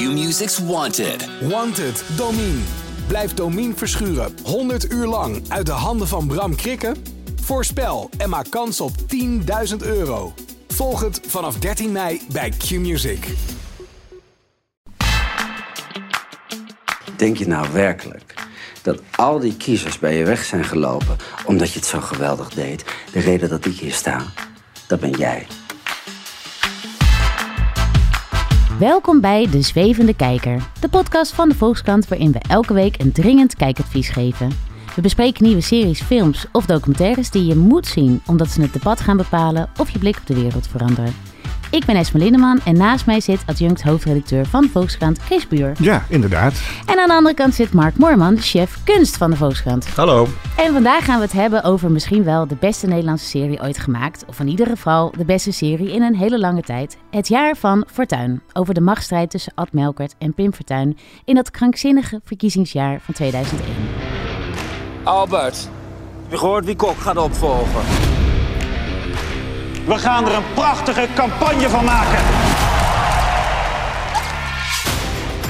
Q-Music's Wanted. Wanted, Domine. Blijf Domine verschuren 100 uur lang uit de handen van Bram Krikken? Voorspel en maak kans op 10.000 euro. Volg het vanaf 13 mei bij Q-Music. Denk je nou werkelijk dat al die kiezers bij je weg zijn gelopen omdat je het zo geweldig deed? De reden dat ik hier sta, dat ben jij. Welkom bij De Zwevende Kijker, de podcast van de Volkskrant waarin we elke week een dringend kijkadvies geven. We bespreken nieuwe series, films of documentaires die je moet zien omdat ze het debat gaan bepalen of je blik op de wereld veranderen. Ik ben Esme Lindeman en naast mij zit adjunct hoofdredacteur van de Volkskrant Kees Buur. Ja, inderdaad. En aan de andere kant zit Mark Moorman, chef kunst van de Volkskrant. Hallo. En vandaag gaan we het hebben over misschien wel de beste Nederlandse serie ooit gemaakt. Of in ieder geval de beste serie in een hele lange tijd. Het jaar van Fortuin. Over de machtsstrijd tussen Ad Melkert en Pim Fortuyn in dat krankzinnige verkiezingsjaar van 2001. Albert, je gehoord wie Kok gaat opvolgen? We gaan er een prachtige campagne van maken.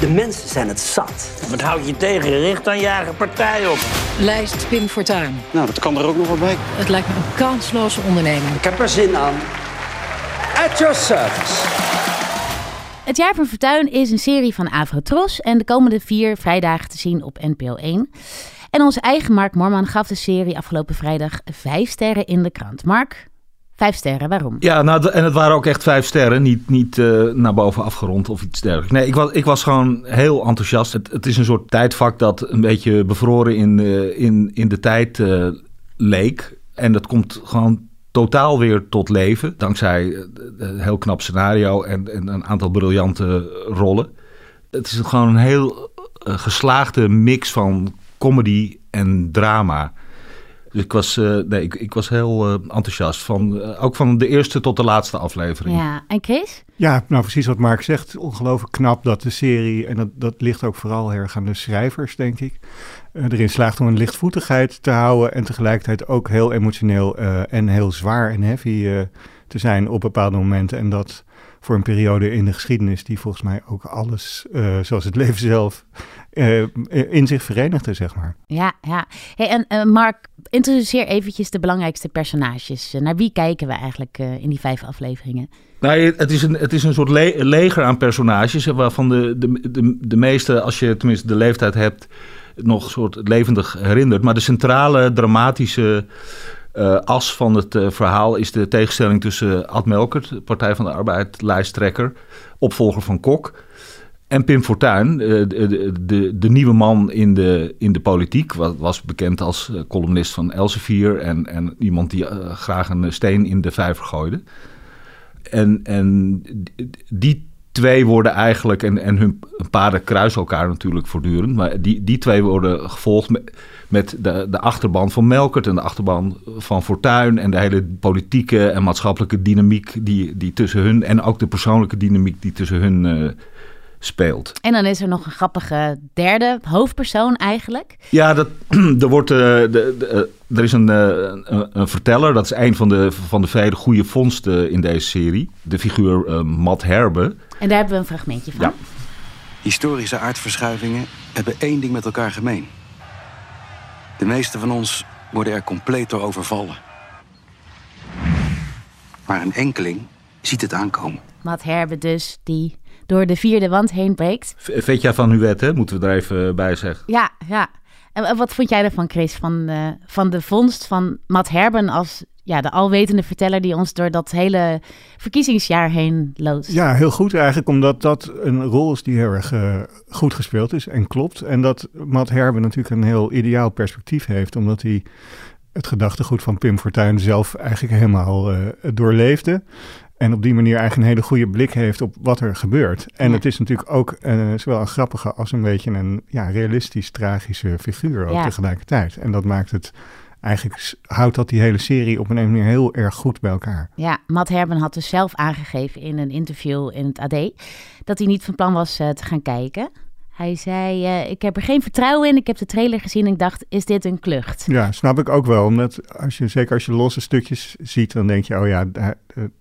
De mensen zijn het zat. Wat houd je tegen? Richt dan je eigen partij op. Lijst Pim Fortuyn. Nou, dat kan er ook nog wel bij. Het lijkt me een kansloze onderneming. Ik heb er zin aan. At your service. Het jaar van Fortuin is een serie van Avrotros en de komende vier vrijdagen te zien op NPO 1. En onze eigen Mark Morman gaf de serie afgelopen vrijdag vijf sterren in de krant. Mark, vijf sterren, waarom? Ja, nou, en het waren ook echt vijf sterren, niet, niet uh, naar boven afgerond of iets dergelijks. Nee, ik was, ik was gewoon heel enthousiast. Het, het is een soort tijdvak dat een beetje bevroren in, uh, in, in de tijd uh, leek. En dat komt gewoon totaal weer tot leven. Dankzij een heel knap scenario en, en een aantal briljante rollen. Het is gewoon een heel geslaagde mix van comedy en drama. Dus ik was, uh, nee, ik, ik was heel uh, enthousiast. Van, uh, ook van de eerste tot de laatste aflevering. Ja, en Chris? Ja, nou precies wat Mark zegt. Ongelooflijk knap dat de serie, en dat, dat ligt ook vooral heel erg aan de schrijvers, denk ik. erin slaagt om een lichtvoetigheid te houden en tegelijkertijd ook heel emotioneel en heel zwaar en heavy te zijn op bepaalde momenten. En dat voor een periode in de geschiedenis die volgens mij ook alles, zoals het leven zelf, uh, in zich verenigde, zeg maar. Ja, ja. Hey, en uh, Mark, introduceer eventjes de belangrijkste personages. naar wie kijken we eigenlijk uh, in die vijf afleveringen? Nou, het is een, het is een soort le leger aan personages, waarvan de, de, de, de meeste, als je tenminste de leeftijd hebt, nog soort levendig herinnert. Maar de centrale dramatische uh, as van het uh, verhaal is de tegenstelling tussen Ad Melkert, Partij van de Arbeid, lijsttrekker, opvolger van Kok. En Pim Fortuyn, de, de, de, de, nieuwe man in de, in de politiek, was, bekend als columnist van Elsevier en, en iemand die graag een steen in de vijver gooide. En, en die twee worden eigenlijk, en, en hun paarden kruisen elkaar natuurlijk voortdurend, maar die, die twee worden gevolgd met, met de, de achterban van Melkert en de achterban van Fortuyn en de hele politieke en maatschappelijke dynamiek die, die tussen hun en ook de persoonlijke dynamiek die tussen hun uh, speelt. En dan is er nog een grappige derde hoofdpersoon eigenlijk. Ja, dat, er, wordt, uh, de, de, uh, er is een, uh, een, verteller. Dat is een van de, van de vele goede vondsten in deze serie. De figuur Matt Herbe. En daar hebben we een fragmentje van. Ja. Historische aardverschuivingen hebben één ding met elkaar gemeen. De meeste van ons worden er compleet door overvallen. Maar een enkeling ziet het aankomen. Matt Herbe dus, die door de vierde wand heen breekt. Vetja van Huet, hè? moeten we er even bij zeggen. Ja, ja. En wat vond jij ervan, Chris, van, uh, van de vondst van Matt Herben als ja, de alwetende verteller die ons door dat hele verkiezingsjaar heen loopt? Ja, heel goed eigenlijk, omdat dat een rol is die heel erg uh, goed gespeeld is en klopt. En dat Matt Herben natuurlijk een heel ideaal perspectief heeft, omdat hij het gedachtegoed van Pim Fortuyn zelf eigenlijk helemaal uh, doorleefde. En op die manier eigenlijk een hele goede blik heeft op wat er gebeurt. En ja. het is natuurlijk ook uh, zowel een grappige als een beetje een ja, realistisch tragische figuur ook ja. tegelijkertijd. En dat maakt het eigenlijk houdt dat die hele serie op een manier heel erg goed bij elkaar. Ja, Matt Herben had dus zelf aangegeven in een interview in het AD dat hij niet van plan was uh, te gaan kijken. Hij zei, uh, ik heb er geen vertrouwen in. Ik heb de trailer gezien en ik dacht, is dit een klucht? Ja, snap ik ook wel. Omdat als je, zeker als je losse stukjes ziet, dan denk je, oh ja, uh,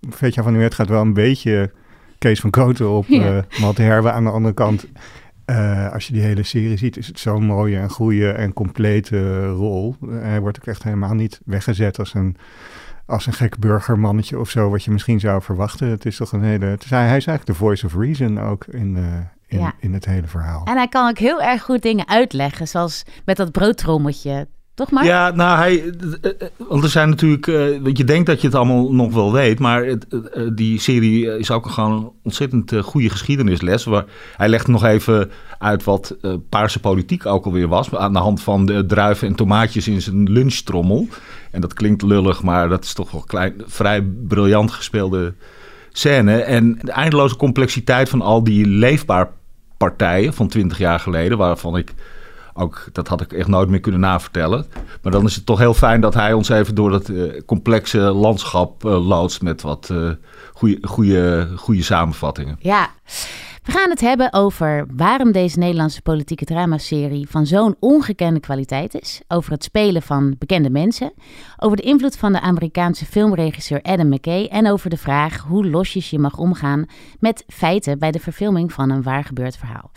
Vetja van Nuet gaat wel een beetje Kees van Koten op ja. Matt Herwe. Aan de andere kant, als je die hele serie ziet, is het zo'n mooie en goede en complete rol. hij wordt ook echt helemaal niet weggezet als een als een gek burgermannetje of zo, wat je misschien zou verwachten. Het is toch een hele. Het is, hij, is eigenlijk de voice of reason ook in, uh, in, in het hele verhaal. En hij kan ook heel erg goed dingen uitleggen, zoals met dat broodtrommeltje. Toch maar? Ja, nou, hij, eh, eh, want er zijn natuurlijk, uh, want je denkt dat je het allemaal nog wel weet, maar het, die serie is ook gewoon een ontzettend goede geschiedenisles. Waar hij legt nog even uit wat paarse politiek ook alweer was, aan de hand van de druiven en tomaatjes in zijn lunchtrommel. En dat klinkt lullig, maar dat is toch wel klein, vrij briljant gespeelde scène. En de eindeloze complexiteit van al die leefbaar partijen van twintig jaar geleden, waarvan ik ook, dat had ik echt nooit meer kunnen navertellen. Maar dan is het toch heel fijn dat hij ons even door dat uh, complexe landschap uh, loodst met wat uh, goede samenvattingen. Ja. We gaan het hebben over waarom deze Nederlandse politieke dramaserie van zo'n ongekende kwaliteit is. Over het spelen van bekende mensen. Over de invloed van de Amerikaanse filmregisseur Adam McKay. En over de vraag hoe losjes je mag omgaan met feiten bij de verfilming van een waar gebeurd verhaal.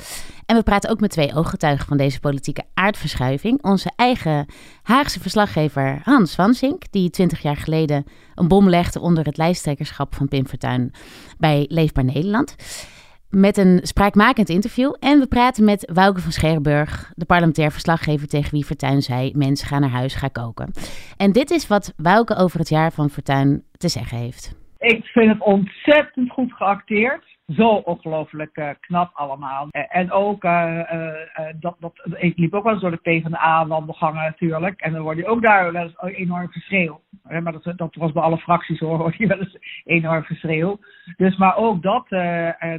En we praten ook met twee ooggetuigen van deze politieke aardverschuiving. Onze eigen Haagse verslaggever Hans Wansink, die 20 jaar geleden een bom legde onder het lijsttrekkerschap van Pim Fortuyn bij Leefbaar Nederland met een spraakmakend interview. En we praten met Wouke van Scherburg, de parlementair verslaggever tegen wie Fortuyn zei: mensen gaan naar huis, ga koken. En dit is wat Wouke over het jaar van Fortuyn te zeggen heeft. Ik vind het ontzettend goed geacteerd zo ongelooflijk uh, knap allemaal. en ook, uh, dat, dat, ik liep ook wel eens door de PvdA-wandelgangen natuurlijk. En dan word je ook daar wel eens enorm geschreeuw. Maar dat, dat was bij alle fracties hoor, hoor je wel eens enorm geschreeuw. Dus maar ook dat,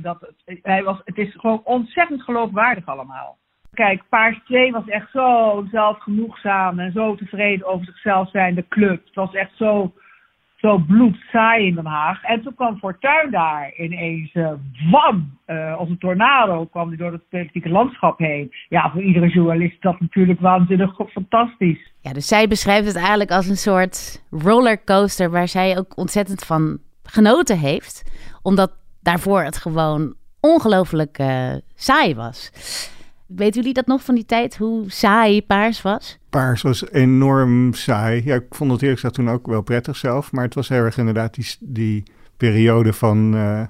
dat hij was, het is gewoon ontzettend geloofwaardig allemaal. Kijk, Paars 2 was echt zo zelfgenoegzaam en zo tevreden over zichzelf zijn, de club. Het was echt zo zo bloedsaai in Den Haag. En toen kwam Fortuyn daar ineens, uh, wam, uh, als een tornado kwam hij door het politieke landschap heen. Ja, voor iedere journalist is dat natuurlijk waanzinnig fantastisch. Ja, dus zij beschrijft het eigenlijk als een soort rollercoaster waar zij ook ontzettend van genoten heeft. Omdat daarvoor het gewoon ongelooflijk uh, saai was. Weten jullie dat nog van die tijd, hoe saai paars was? Paars was enorm saai. Ja, ik vond het eerlijk gezegd toen ook wel prettig zelf. Maar het was heel erg inderdaad die, die periode van uh,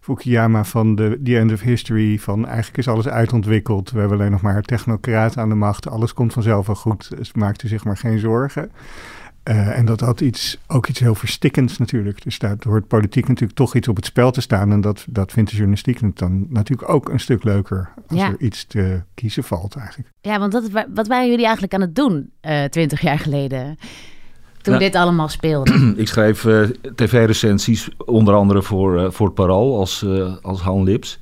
Fukuyama, van de The End of History. Van eigenlijk is alles uitontwikkeld. We hebben alleen nog maar technocraat aan de macht. Alles komt vanzelf wel goed. Dus maakte zich maar geen zorgen. Uh, en dat had iets, ook iets heel verstikkends natuurlijk. Dus daar hoort politiek natuurlijk toch iets op het spel te staan. En dat, dat vindt de journalistiek dan natuurlijk ook een stuk leuker. Als er iets te kiezen valt eigenlijk. Ja, want dat, wat waren jullie eigenlijk aan het doen uh, twintig jaar geleden? Toen nou, dit allemaal speelde. Ik schreef uh, tv-recensies, onder andere voor, voor het Parool als, als Han Lips.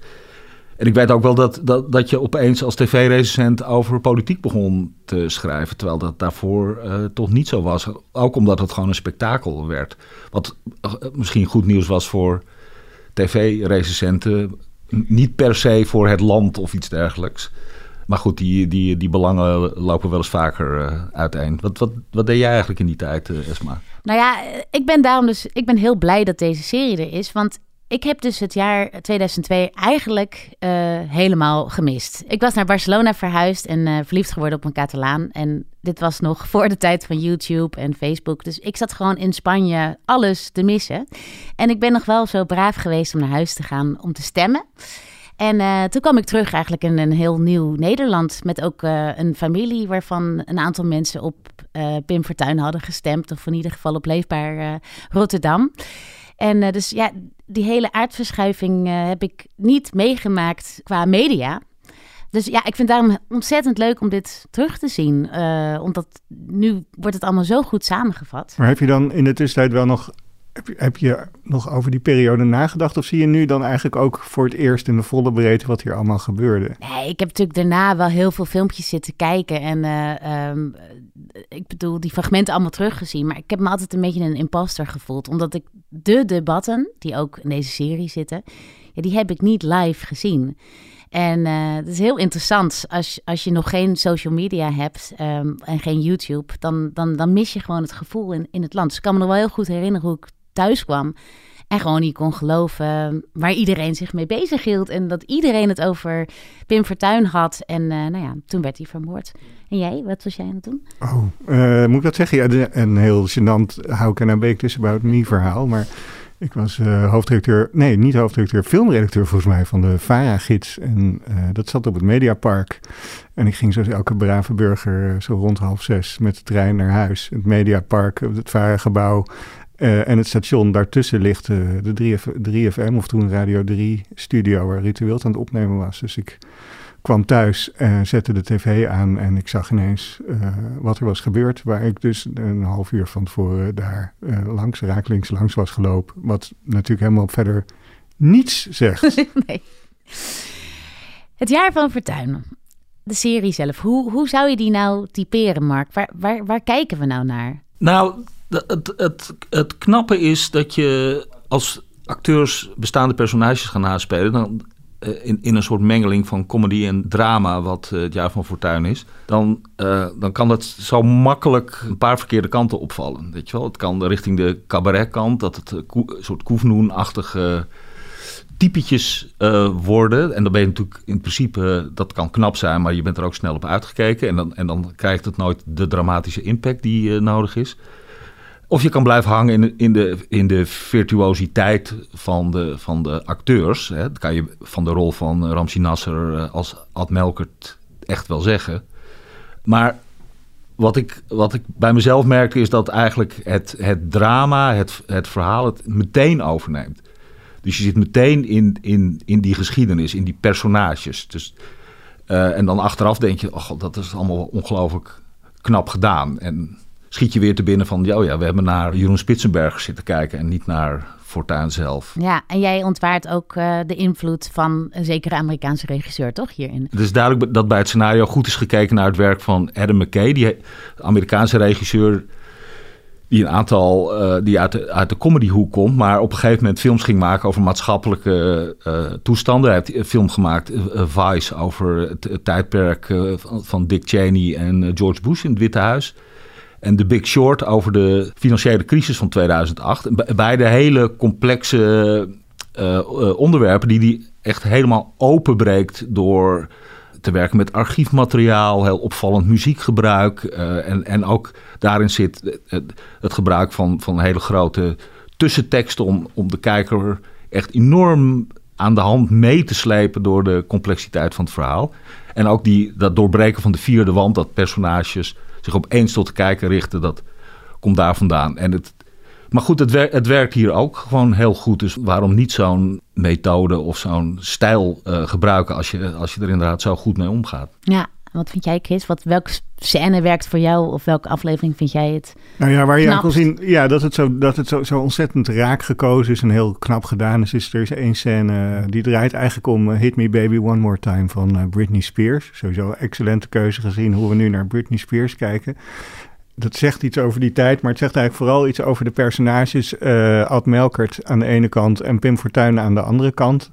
En ik weet ook wel dat, dat, dat je opeens als tv-recensent over politiek begon te schrijven. Terwijl dat daarvoor uh, toch niet zo was. Ook omdat het gewoon een spektakel werd. Wat uh, misschien goed nieuws was voor tv-recensenten. Niet per se voor het land of iets dergelijks. Maar goed, die, die, die belangen lopen wel eens vaker uh, uiteen. Wat, wat, wat deed jij eigenlijk in die tijd, Esma? Nou ja, ik ben daarom dus ik ben heel blij dat deze serie er is. Want ik heb dus het jaar 2002 eigenlijk uh, helemaal gemist. Ik was naar Barcelona verhuisd en uh, verliefd geworden op een Catalaan. En dit was nog voor de tijd van YouTube en Facebook. Dus ik zat gewoon in Spanje alles te missen. En ik ben nog wel zo braaf geweest om naar huis te gaan om te stemmen. En uh, toen kwam ik terug eigenlijk in een heel nieuw Nederland. Met ook een familie waarvan een aantal mensen op Pim Fortuyn hadden gestemd. Of in ieder geval op Leefbaar Rotterdam. En uh, dus ja, die hele aardverschuiving uh, heb ik niet meegemaakt qua media. Dus ja, ik vind daarom ontzettend leuk om dit terug te zien. Uh, omdat nu wordt het allemaal zo goed samengevat. Maar heb je dan in de tussentijd wel nog heb je, heb je, nog over die periode nagedacht? Of zie je nu dan eigenlijk ook voor het eerst in de volle breedte wat hier allemaal gebeurde? Nee, ik heb natuurlijk daarna wel heel veel filmpjes zitten kijken. En uh, um, ik bedoel, die fragmenten allemaal teruggezien. Maar ik heb me altijd een beetje een imposter gevoeld. Omdat ik de debatten, die ook in deze serie zitten, ja, die heb ik niet live gezien. En uh, het is heel interessant. Als, als je nog geen social media hebt um, en geen YouTube, dan, dan, dan mis je gewoon het gevoel in, in het land. Dus ik kan me nog wel heel goed herinneren hoe ik thuis kwam. En gewoon niet kon geloven waar iedereen zich mee bezig hield. En dat iedereen het over Pim Fortuyn had. En uh, nou ja, toen werd hij vermoord. En jij, wat was jij aan het doen? Oh, uh, moet ik dat zeggen? Ja, een heel gênant hou ik er een week tussen About Me verhaal. Maar ik was uh, hoofdredacteur, nee, niet hoofdredacteur, filmredacteur volgens mij van de VARA-gids. En dat zat op het Mediapark. En ik ging zoals elke brave burger zo rond half zes met de trein naar huis. Het Mediapark, het VARA-gebouw. Uh, en het station daartussen ligt de 3F, 3FM, of toen Radio 3 studio, waar Ritueel aan het opnemen was. Dus ik kwam thuis, uh, zette de tv aan en ik zag ineens uh, wat er was gebeurd. Waar ik dus een half uur van tevoren daar uh, langs, rakelings langs was gelopen. Wat natuurlijk helemaal verder niets zegt. nee. Het jaar van Fortuyn. De serie zelf. Hoe, hoe zou je die nou typeren, Mark? Waar, waar, waar kijken we nou naar? Nou, het, het, het knappe is dat je als acteurs bestaande personages gaan naspelen... dan in, in een soort mengeling van comedy en drama, wat uh, het jaar van Fortuin is, dan, uh, dan kan dat zo makkelijk een paar verkeerde kanten opvallen. Weet je wel? Het kan richting de cabaretkant, dat het een soort koefnoenachtige typetjes worden. En dan ben je natuurlijk in principe, dat kan knap zijn, maar je bent er ook snel op uitgekeken. En dan, en dan krijgt het nooit de dramatische impact die nodig is. Of je kan blijven hangen in de, in de, in de virtuositeit van de, van de acteurs. Hè. Dat kan je van de rol van Ramsi Nasser als Ad Melkert echt wel zeggen. Maar wat ik, wat ik bij mezelf merkte is dat eigenlijk het, het drama, het, het verhaal het meteen overneemt. Dus je zit meteen in, in, in die geschiedenis, in die personages. Dus, uh, en dan achteraf denk je, oh, dat is allemaal ongelooflijk knap gedaan. En schiet je weer te binnen van, oh ja, we hebben naar Jeroen Spitsenberger zitten kijken en niet naar Fortuin zelf. Ja, en jij ontwaart ook uh, de invloed van een zekere Amerikaanse regisseur, toch, hierin? Het is duidelijk dat bij het scenario goed is gekeken naar het werk van Adam McKay, die Amerikaanse regisseur die een aantal, uh, die uit de, uit de comedyhoek komt, maar op een gegeven moment films ging maken over maatschappelijke uh, toestanden. Hij heeft een film gemaakt, Vice, over het, het tijdperk van, van Dick Cheney en George Bush in het Witte Huis en The Big Short over de financiële crisis van 2008. Beide hele complexe uh, onderwerpen die hij echt helemaal openbreekt door te werken met archiefmateriaal, heel opvallend muziekgebruik. Uh, en, en ook daarin zit het, het, gebruik van, van hele grote tussenteksten om, om de kijker echt enorm aan de hand mee te slepen door de complexiteit van het verhaal. En ook die, dat doorbreken van de vierde wand, dat personages zich opeens tot de kijker richten, dat komt daar vandaan. En het, maar goed, het, het werkt hier ook gewoon heel goed. Dus waarom niet zo'n methode of zo'n stijl uh, gebruiken als je, als je er inderdaad zo goed mee omgaat? Ja, wat vind jij, Chris? Wat, welke scène werkt voor jou of welke aflevering vind jij het? Nou ja, waar je aan kon zien ja, dat het, zo, dat het zo, zo ontzettend raak gekozen is en heel knap gedaan is. is er is één scène die draait eigenlijk om uh, Hit Me Baby One More Time van uh, Britney Spears. Sowieso excellente keuze gezien hoe we nu naar Britney Spears kijken. Dat zegt iets over die tijd, maar het zegt eigenlijk vooral iets over de personages. Uh, Ad Melkert aan de ene kant en Pim Fortuyn aan de andere kant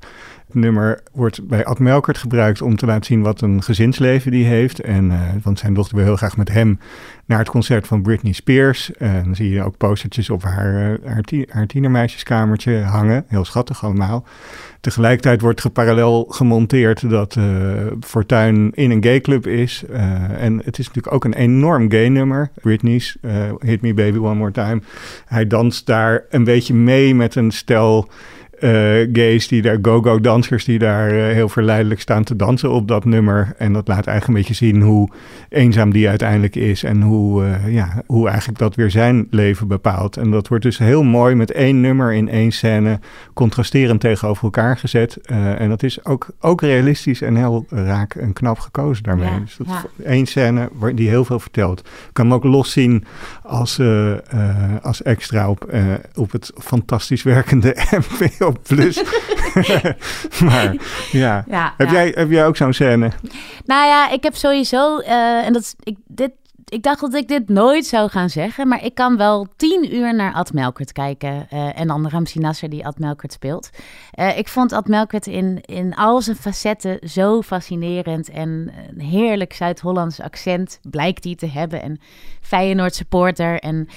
nummer wordt bij Ad Melkert gebruikt om te laten zien wat een gezinsleven die heeft. En, uh, want zijn dochter wil heel graag met hem naar het concert van Britney Spears. En dan zie je ook postertjes op haar, uh, haar, tienermeisjeskamertje hangen. Heel schattig allemaal. Tegelijkertijd wordt geparallel gemonteerd dat Fortuin in een gayclub is. en het is natuurlijk ook een enorm gay nummer. Britney's Hit Me Baby One More Time. Hij danst daar een beetje mee met een stel gays, die daar, go-go dansers, die daar uh, heel verleidelijk staan te dansen op dat nummer. En dat laat eigenlijk een beetje zien hoe eenzaam die uiteindelijk is en hoe, uh, ja, hoe eigenlijk dat weer zijn leven bepaalt. En dat wordt dus heel mooi met één nummer in één scène contrasterend tegenover elkaar gezet. en dat is ook, ook realistisch en heel raak en knap gekozen daarmee. Ja, dus dat ja. is één scène die heel veel vertelt. Ik kan hem ook los zien als, als extra op, op het fantastisch werkende Plus. maar ja, ja heb, ja. Jij, heb jij ook zo'n scène? Nou ja, ik heb sowieso, uh, en dat is, ik, dit, ik dacht dat ik dit nooit zou gaan zeggen, maar ik kan wel tien uur naar Ad Melkert kijken. Uh, en dan Ramsi Nasser die Ad Melkert speelt. Uh, ik vond Ad Melkert in, in al zijn facetten zo fascinerend en een heerlijk Zuid-Hollands accent blijkt hij te hebben. En Feyenoord supporter en...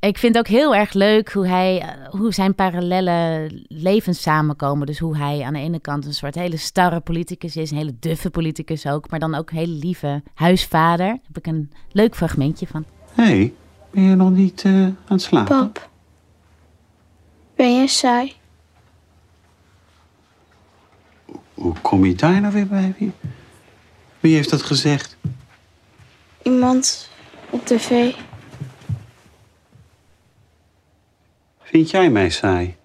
Ik vind ook heel erg leuk hoe, hij, eh, hoe zijn parallele levens samenkomen. Dus hoe hij aan de ene kant een soort hele starre politicus is, een hele duffe politicus ook, maar dan ook een hele lieve huisvader. Daar heb ik een leuk fragmentje van. Hé, hey, ben je nog niet uh, aan het slapen? Pap, ben je saai? Hoe kom je daar nou weer bij? Wie, wie heeft dat gezegd? Iemand op tv. Vind jij mij saai?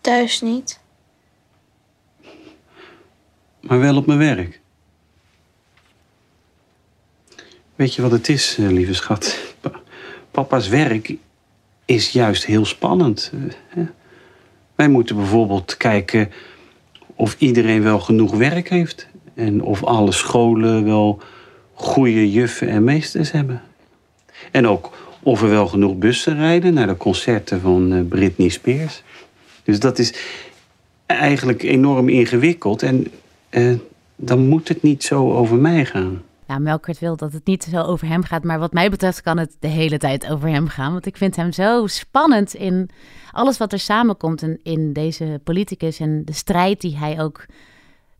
Thuis niet. Maar wel op mijn werk. Weet je wat het is, eh, lieve schat? Papa's werk is juist heel spannend. Eh, Wij moeten bijvoorbeeld kijken of iedereen wel genoeg werk heeft. En of alle scholen wel goede juffen en meesters hebben. En ook of er wel genoeg bussen rijden naar de concerten van uh, Britney Spears. Dus dat is eigenlijk enorm ingewikkeld. En uh, dan moet het niet zo over mij gaan. Nou, Melkert wil dat het niet zo over hem gaat. Maar wat mij betreft kan het de hele tijd over hem gaan. Want ik vind hem zo spannend in alles wat er samenkomt in, in deze politicus. En de strijd die hij ook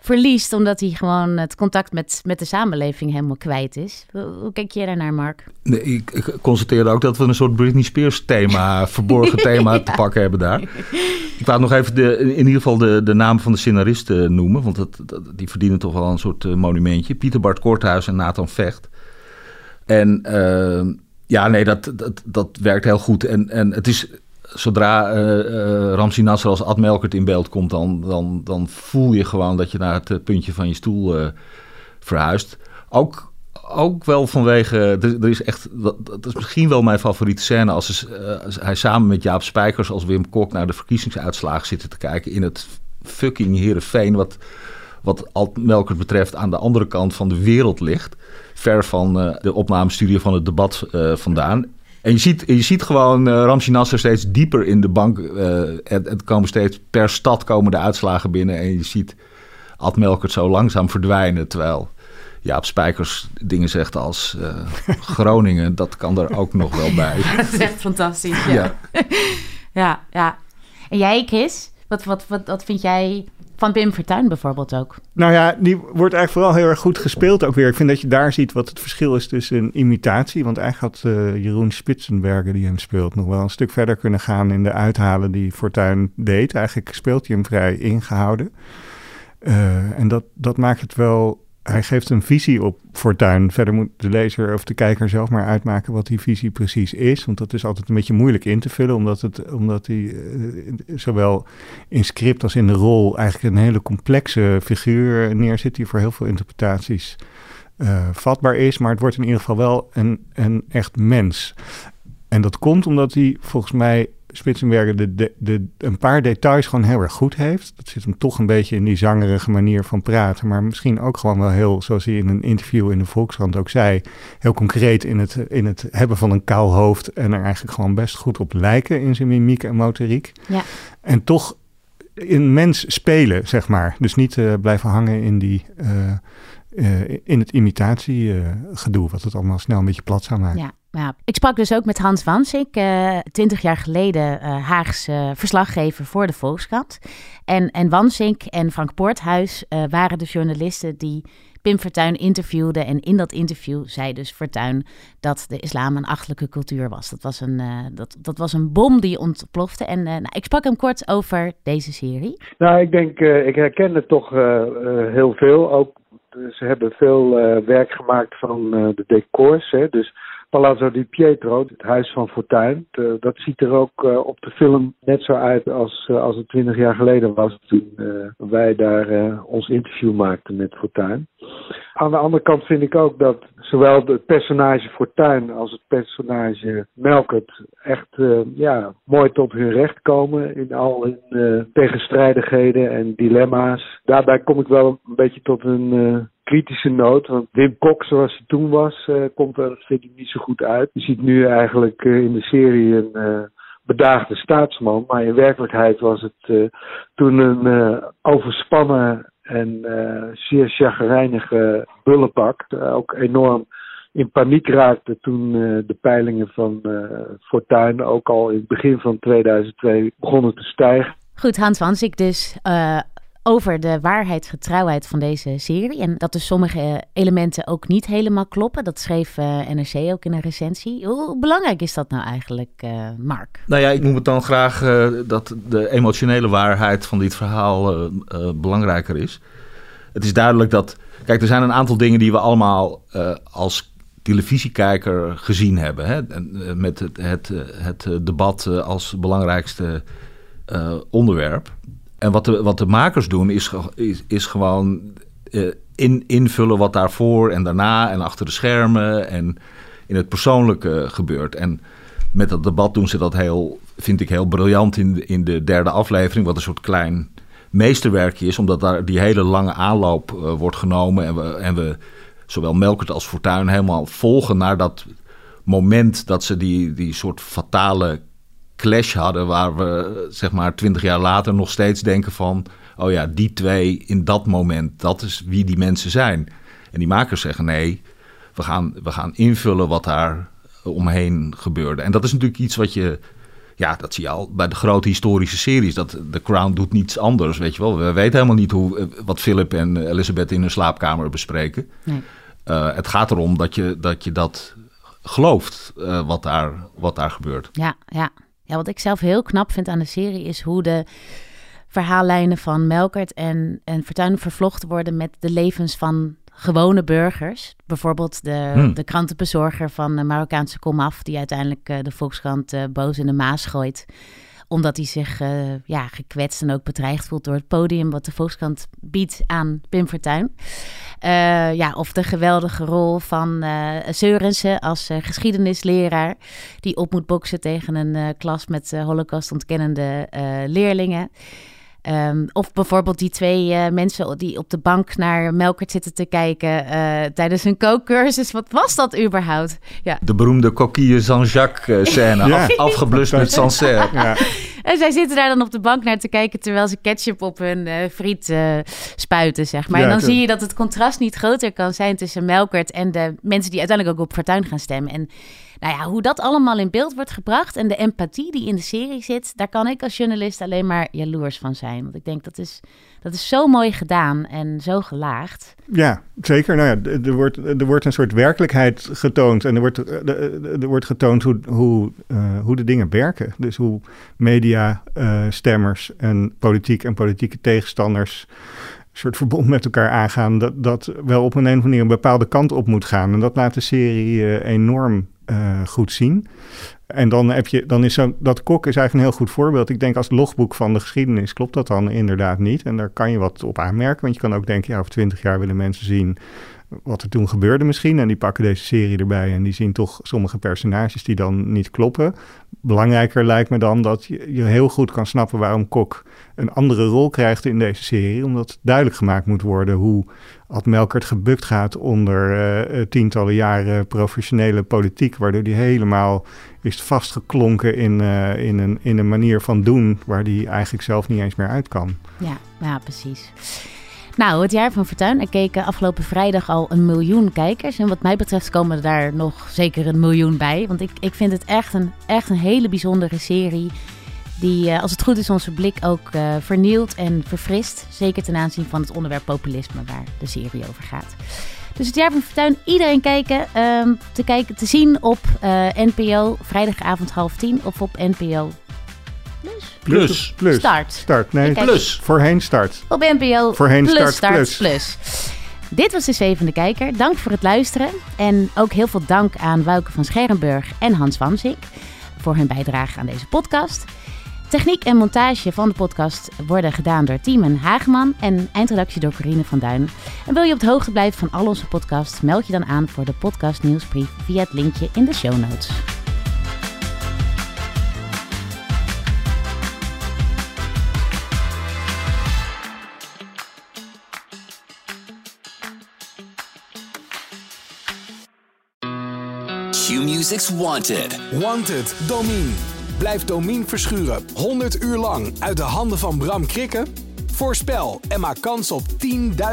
verliest, omdat hij gewoon het contact met, met de samenleving helemaal kwijt is. Hoe, kijk je daarnaar, Mark? Nee, ik, ik constateerde ook dat we een soort Britney Spears thema, verborgen thema te pakken hebben daar. Ik wou nog even de, in ieder geval de, de naam van de scenaristen noemen, want dat, dat, die verdienen toch wel een soort uh, monumentje. Pieter Bart Korthuis en Nathan Vecht. En uh, ja, nee, dat, dat, dat werkt heel goed. En, en het is zodra uh, uh, Ramsi Nasser als Ad Melkert in beeld komt, dan, dan, dan voel je gewoon dat je naar het uh, puntje van je stoel verhuist. Ook, ook wel vanwege, er, is echt, dat, is misschien wel mijn favoriete scène, als, hij samen met Jaap Spijkers als Wim Kok naar de verkiezingsuitslagen zitten te kijken in het fucking Heerenveen, wat, wat Ad Melkert betreft aan de andere kant van de wereld ligt. Ver van de opnamestudio van het debat vandaan. En je ziet, je ziet gewoon uh, Ramsi Nasser steeds dieper in de bank. Uh, het, het, komen steeds per stad komen de uitslagen binnen. En je ziet Ad Melkert zo langzaam verdwijnen. Terwijl Jaap Spijkers dingen zegt als uh, Groningen. dat kan er ook nog wel bij. dat is echt fantastisch. Ja, ja. ja, ja. En jij, Chris? Wat, wat, wat, wat vind jij van Pim Fortuyn bijvoorbeeld ook. Nou ja, die wordt eigenlijk vooral heel erg goed gespeeld ook weer. Ik vind dat je daar ziet wat het verschil is tussen een imitatie. Want eigenlijk had uh, Jeroen Spitsenberger, die hem speelt, nog wel een stuk verder kunnen gaan in de uithalen die Fortuyn deed. Eigenlijk speelt hij hem vrij ingehouden. Uh, en dat, dat maakt het wel hij geeft een visie op Fortuin. Verder moet de lezer of de kijker zelf maar uitmaken wat die visie precies is. Want dat is altijd een beetje moeilijk in te vullen, omdat, het, omdat hij uh, zowel in script als in de rol eigenlijk een hele complexe figuur neerzit, die voor heel veel interpretaties uh, vatbaar is. Maar het wordt in ieder geval wel een, een echt mens. En dat komt omdat hij volgens mij Spitsenberger de, de, de, een paar details gewoon heel erg goed heeft. Dat zit hem toch een beetje in die zangerige manier van praten. Maar misschien ook gewoon wel heel, zoals hij in een interview in de Volkskrant ook zei, heel concreet in het, in het hebben van een kaal hoofd. En er eigenlijk gewoon best goed op lijken in zijn mimiek en motoriek. Ja. En toch in mens spelen, zeg maar. Dus niet uh, blijven hangen in die. Uh, uh, in het imitatiegedoe, wat het allemaal snel een beetje plat zou maken. Ja. Ja, ik sprak dus ook met Hans Wansink, twintig uh, jaar geleden uh, Haagse verslaggever voor de Volkskrant. En, en Wansink en Frank Poorthuis waren de journalisten die Pim Fortuyn interviewden. En in dat interview zei dus Fortuyn dat de islam een achtelijke cultuur was. Dat was een, dat, dat was een bom die ontplofte. En nou, ik sprak hem kort over deze serie. Nou, ik denk, ik herken het toch heel veel. Ook, ze hebben veel werk gemaakt van de decors. Hè, dus Palazzo di Pietro, het huis van Fortuin. Uh, dat ziet er ook uh, op de film net zo uit als, uh, als het twintig jaar geleden was toen wij daar ons interview maakten met Fortuin. Aan de andere kant vind ik ook dat zowel het personage Fortuin als het personage Melkert echt ja, mooi tot hun recht komen in al hun tegenstrijdigheden en dilemma's. Daarbij kom ik wel een beetje tot een kritische noot. Want Wim Kok, zoals hij toen was, uh, komt er, vind ik, niet zo goed uit. Je ziet nu eigenlijk uh, in de serie een uh, bedaagde staatsman. Maar in werkelijkheid was het toen een overspannen en zeer chagrijnige bullenpak. ook enorm in paniek raakte toen de peilingen van Fortuyn ook al in het begin van 2002 begonnen te stijgen. Goed, Hans Wansik dus over de waarheidsgetrouwheid van deze serie. En dat dus sommige elementen ook niet helemaal kloppen. Dat schreef uh, NRC ook in een recensie. Hoe belangrijk is dat nou eigenlijk, uh, Mark? Nou ja, ik noem het dan graag uh, dat de emotionele waarheid van dit verhaal belangrijker is. Het is duidelijk dat. Kijk, er zijn een aantal dingen die we allemaal als televisiekijker gezien hebben. Hè? Met het, het, het debat als belangrijkste onderwerp. En wat de, wat de makers doen is, is, is gewoon in, invullen wat daarvoor en daarna en achter de schermen en in het persoonlijke gebeurt. En met dat debat doen ze dat heel, vind ik heel briljant in, in de derde aflevering, wat een soort klein meesterwerkje is, omdat daar die hele lange aanloop uh, wordt genomen en we, en we zowel Melkert als Fortuin helemaal volgen naar dat moment dat ze die, die soort fatale clash hadden waar we zeg maar twintig jaar later nog steeds denken van... oh ja, die twee in dat moment, dat is wie die mensen zijn. En die makers zeggen nee, we gaan, we gaan invullen wat daar omheen gebeurde. En dat is natuurlijk iets wat je... Ja, dat zie je al bij de grote historische series. Dat The Crown doet niets anders, weet je wel. We weten helemaal niet hoe, wat Philip en Elizabeth in hun slaapkamer bespreken. Nee. Uh, het gaat erom dat je dat, je dat gelooft, uh, wat, daar, wat daar gebeurt. Ja, ja. Ja, wat ik zelf heel knap vind aan de serie is hoe de verhaallijnen van Melkert en, en Fortuyn vervlochten worden met de levens van gewone burgers. Bijvoorbeeld de, hmm. de krantenbezorger van de Marokkaanse komaf, die uiteindelijk uh, de Volkskrant uh, boos in de maas gooit omdat hij zich uh, ja, gekwetst en ook bedreigd voelt door het podium wat de Volkskrant biedt aan Pim Fortuyn. Uh, ja, of de geweldige rol van uh, als geschiedenisleraar, die op moet boksen tegen een klas met holocaust ontkennende leerlingen. Um, of bijvoorbeeld die twee uh, mensen die op de bank naar Melkert zitten te kijken uh, tijdens een kookcursus. Wat was dat überhaupt? Ja. De beroemde coquille Jean-Jacques scène, ja. af, afgeblust met Sancerre. Ja. En zij zitten daar dan op de bank naar te kijken terwijl ze ketchup op hun uh, friet spuiten, zeg maar. Ja, en dan zie je dat het contrast niet groter kan zijn tussen Melkert en de mensen die uiteindelijk ook op Fortuin gaan stemmen. En nou ja, hoe dat allemaal in beeld wordt gebracht en de empathie die in de serie zit, daar kan ik als journalist alleen maar jaloers van zijn. Want ik denk dat is, dat is zo mooi gedaan en zo gelaagd. Ja, zeker. Nou ja, er wordt, er wordt een soort werkelijkheid getoond en er wordt, er wordt getoond hoe, hoe, uh, hoe de dingen werken. Dus hoe media, uh, stemmers en politiek en politieke tegenstanders soort verbond met elkaar aangaan, dat, dat wel op een, een of andere manier een bepaalde kant op moet gaan. En dat laat de serie enorm uh, goed zien. En dan, heb je, dan is zo, dat kok is eigenlijk een heel goed voorbeeld. Ik denk als logboek van de geschiedenis klopt dat dan inderdaad niet. En daar kan je wat op aanmerken. Want je kan ook denken, ja, over twintig jaar willen mensen zien wat er toen gebeurde misschien. En die pakken deze serie erbij en die zien toch sommige personages die dan niet kloppen. Belangrijker lijkt me dan dat je, je heel goed kan snappen waarom Kok een andere rol krijgt in deze serie. Omdat duidelijk gemaakt moet worden hoe Ad Melkert gebukt gaat onder uh, tientallen jaren professionele politiek. Waardoor hij helemaal is vastgeklonken in, uh, in, een, in een manier van doen waar hij eigenlijk zelf niet eens meer uit kan. Ja, ja precies. Nou, het jaar van Fortuin. Er keken afgelopen vrijdag al een miljoen kijkers. En wat mij betreft komen er daar nog zeker een miljoen bij. Want ik, ik vind het echt een, echt een hele bijzondere serie. Die, uh, als het goed is, onze blik ook uh, vernielt en verfrist. Zeker ten aanzien van het onderwerp populisme waar de serie over gaat. Dus het jaar van Fortuin, iedereen kijken. Um, te, kijken te zien op uh, NPO, vrijdagavond half tien. Of op NPO Plus. Plus. Start. Start. Nee, plus. Voorheen start. Op NPO. Voorheen plus, start, start plus. plus. Dit was de Zevende Kijker. Dank voor het luisteren. En ook heel veel dank aan Wouke van Scherenburg en Hans Wamsik voor hun bijdrage aan deze podcast. Techniek en montage van de podcast worden gedaan door Tiemen Hageman en eindredactie door Corine van Duin. En wil je op de hoogte blijven van al onze podcasts, meld je dan aan voor de podcast nieuwsbrief via het linkje in de show notes. Q-Music's Wanted. Wanted, Domine. Blijf Domine verschuren 100 uur lang uit de handen van Bram Krikken? Voorspel en maak kans op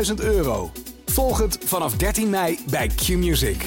10.000 euro. Volg het vanaf 13 mei bij Q-Music.